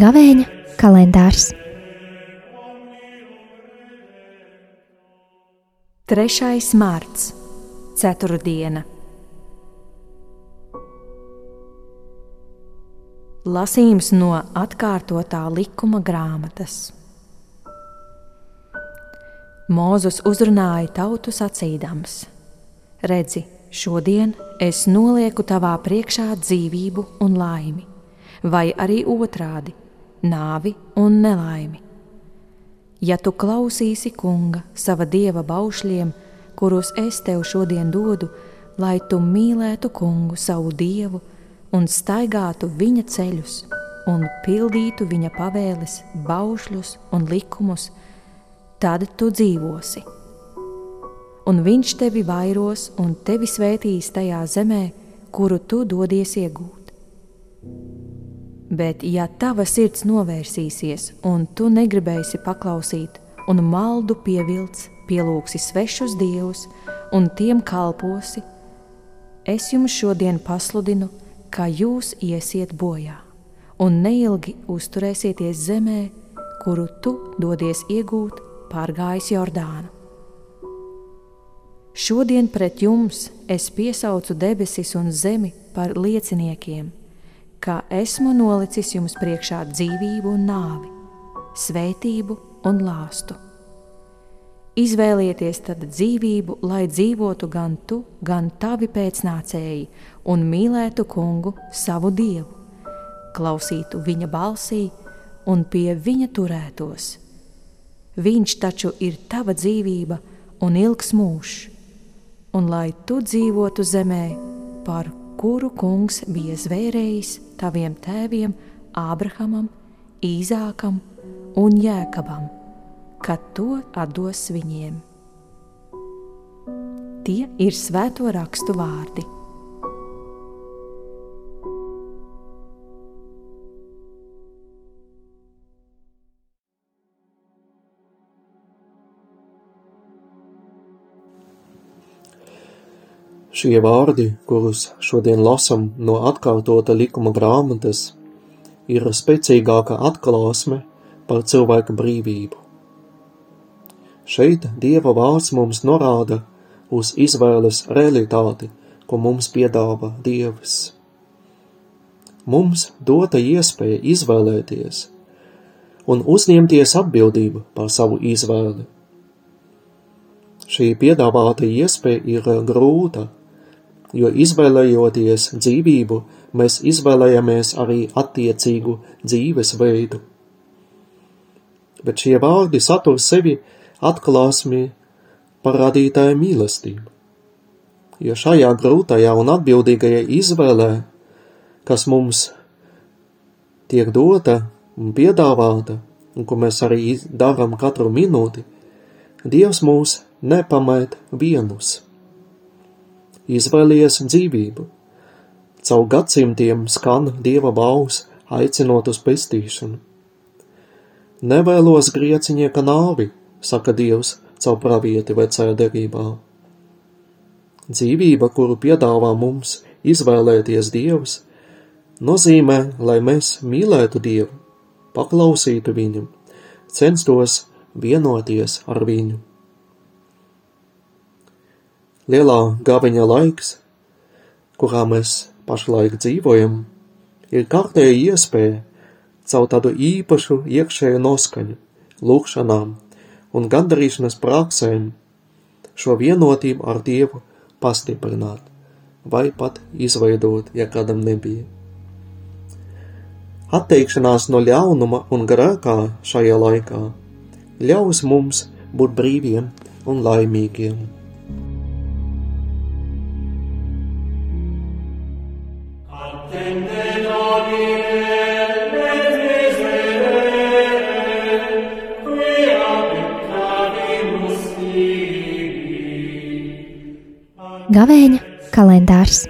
Gavēņa kalendārs 3. mārts, 4. Lasījums no atkārtotā likuma grāmatas. Mūzus uzrunāja tautu sacīdams: Redzi, šodien es nolieku tavā priekšā dzīvību un laimi, vai arī otrādi - nāvi un nelaimi. Ja tu klausīsi kunga, sava dieva baušļiem, kurus es tev šodien dodu, lai tu mīlētu kungu, savu dievu, un staigātu viņa ceļus, un pildītu viņa pavēles, baušļus un likumus, tad tu dzīvosi. Un viņš tevi vairos un tevi svētīs tajā zemē, kuru tu dodies iegūt. Bet, ja tava sirds novērsīsies, un tu negribēsi paklausīt, un maldu pievilcis, pielūgsi svešus dievus un tiem kalposi, es jums šodien pasludinu, ka jūs iesiet bojā, un neilgi uzturēsieties zemē, kuru tu dodies iegūt, pārgājis Jordānu. Šodien pret jums es piesaucu debesis un zemi par lieciniekiem ka esmu nolicis jums priekšā dzīvību un nāvi, svētību un lāstu. Izvēlieties tad dzīvību, lai dzīvotu gan tu, gan tavi pēcnācēji, un mīlētu kungu, savu dievu, klausītu viņa balsī un pie viņa turētos. Viņš taču ir tava dzīvība un ilgs mūžs, un lai tu dzīvotu zemē, par kuru kungs bija zvērējis taviem tēviem, Ābrahamam, Īzākam un Jēkabam, kad to atdos viņiem. Tie ir svēto rakstu vārdi. Šie vārdi, kurus šodien lasam no atkārtota likuma grāmatas, ir spēcīgāka atklāsme par cilvēka brīvību. Šeit Dieva vārds mums norāda uz izvēles realitāti, ko mums piedāvā Dievs. Mums dota iespēja izvēlēties un uzņemties atbildību par savu izvēli. Šī piedāvāta iespēja ir grūta, jo izvēlējoties dzīvību, mēs izvēlējamies arī attiecīgu dzīvesveidu. Bet šie vārdi satur sevi atklāsmi par radītāja mīlestību. Jo šajā grūtajā un atbildīgajā izvēlē, kas mums tiek dota un piedāvāta, un ko mēs arī darām katru minūti, Dievs mūs nepamēt vienus izvēlies dzīvību. Caur gadsimtiem skan dieva baus, aicinot uz pestīšanu. Nevēlos grieciņieka nāvi, saka Dievs caur pravieti vecajā derībā. Dzīvība, kuru piedāvā mums izvēlēties Dievs, nozīmē, lai mēs mīlētu Dievu, paklausītu Viņam, censtos vienoties ar Viņu lielā gaviņa laiks, kurā mēs pašlaik dzīvojam, ir kārtēja iespēja caur tādu īpašu iekšēju noskaņu, lūkšanām un gandarīšanas praksēm šo vienotību ar Dievu pastiprināt vai pat izveidot, ja kādam nebija. Atteikšanās no ļaunuma un grēkā šajā laikā ļaus mums būt brīviem un laimīgiem. Gavēņa kalendārs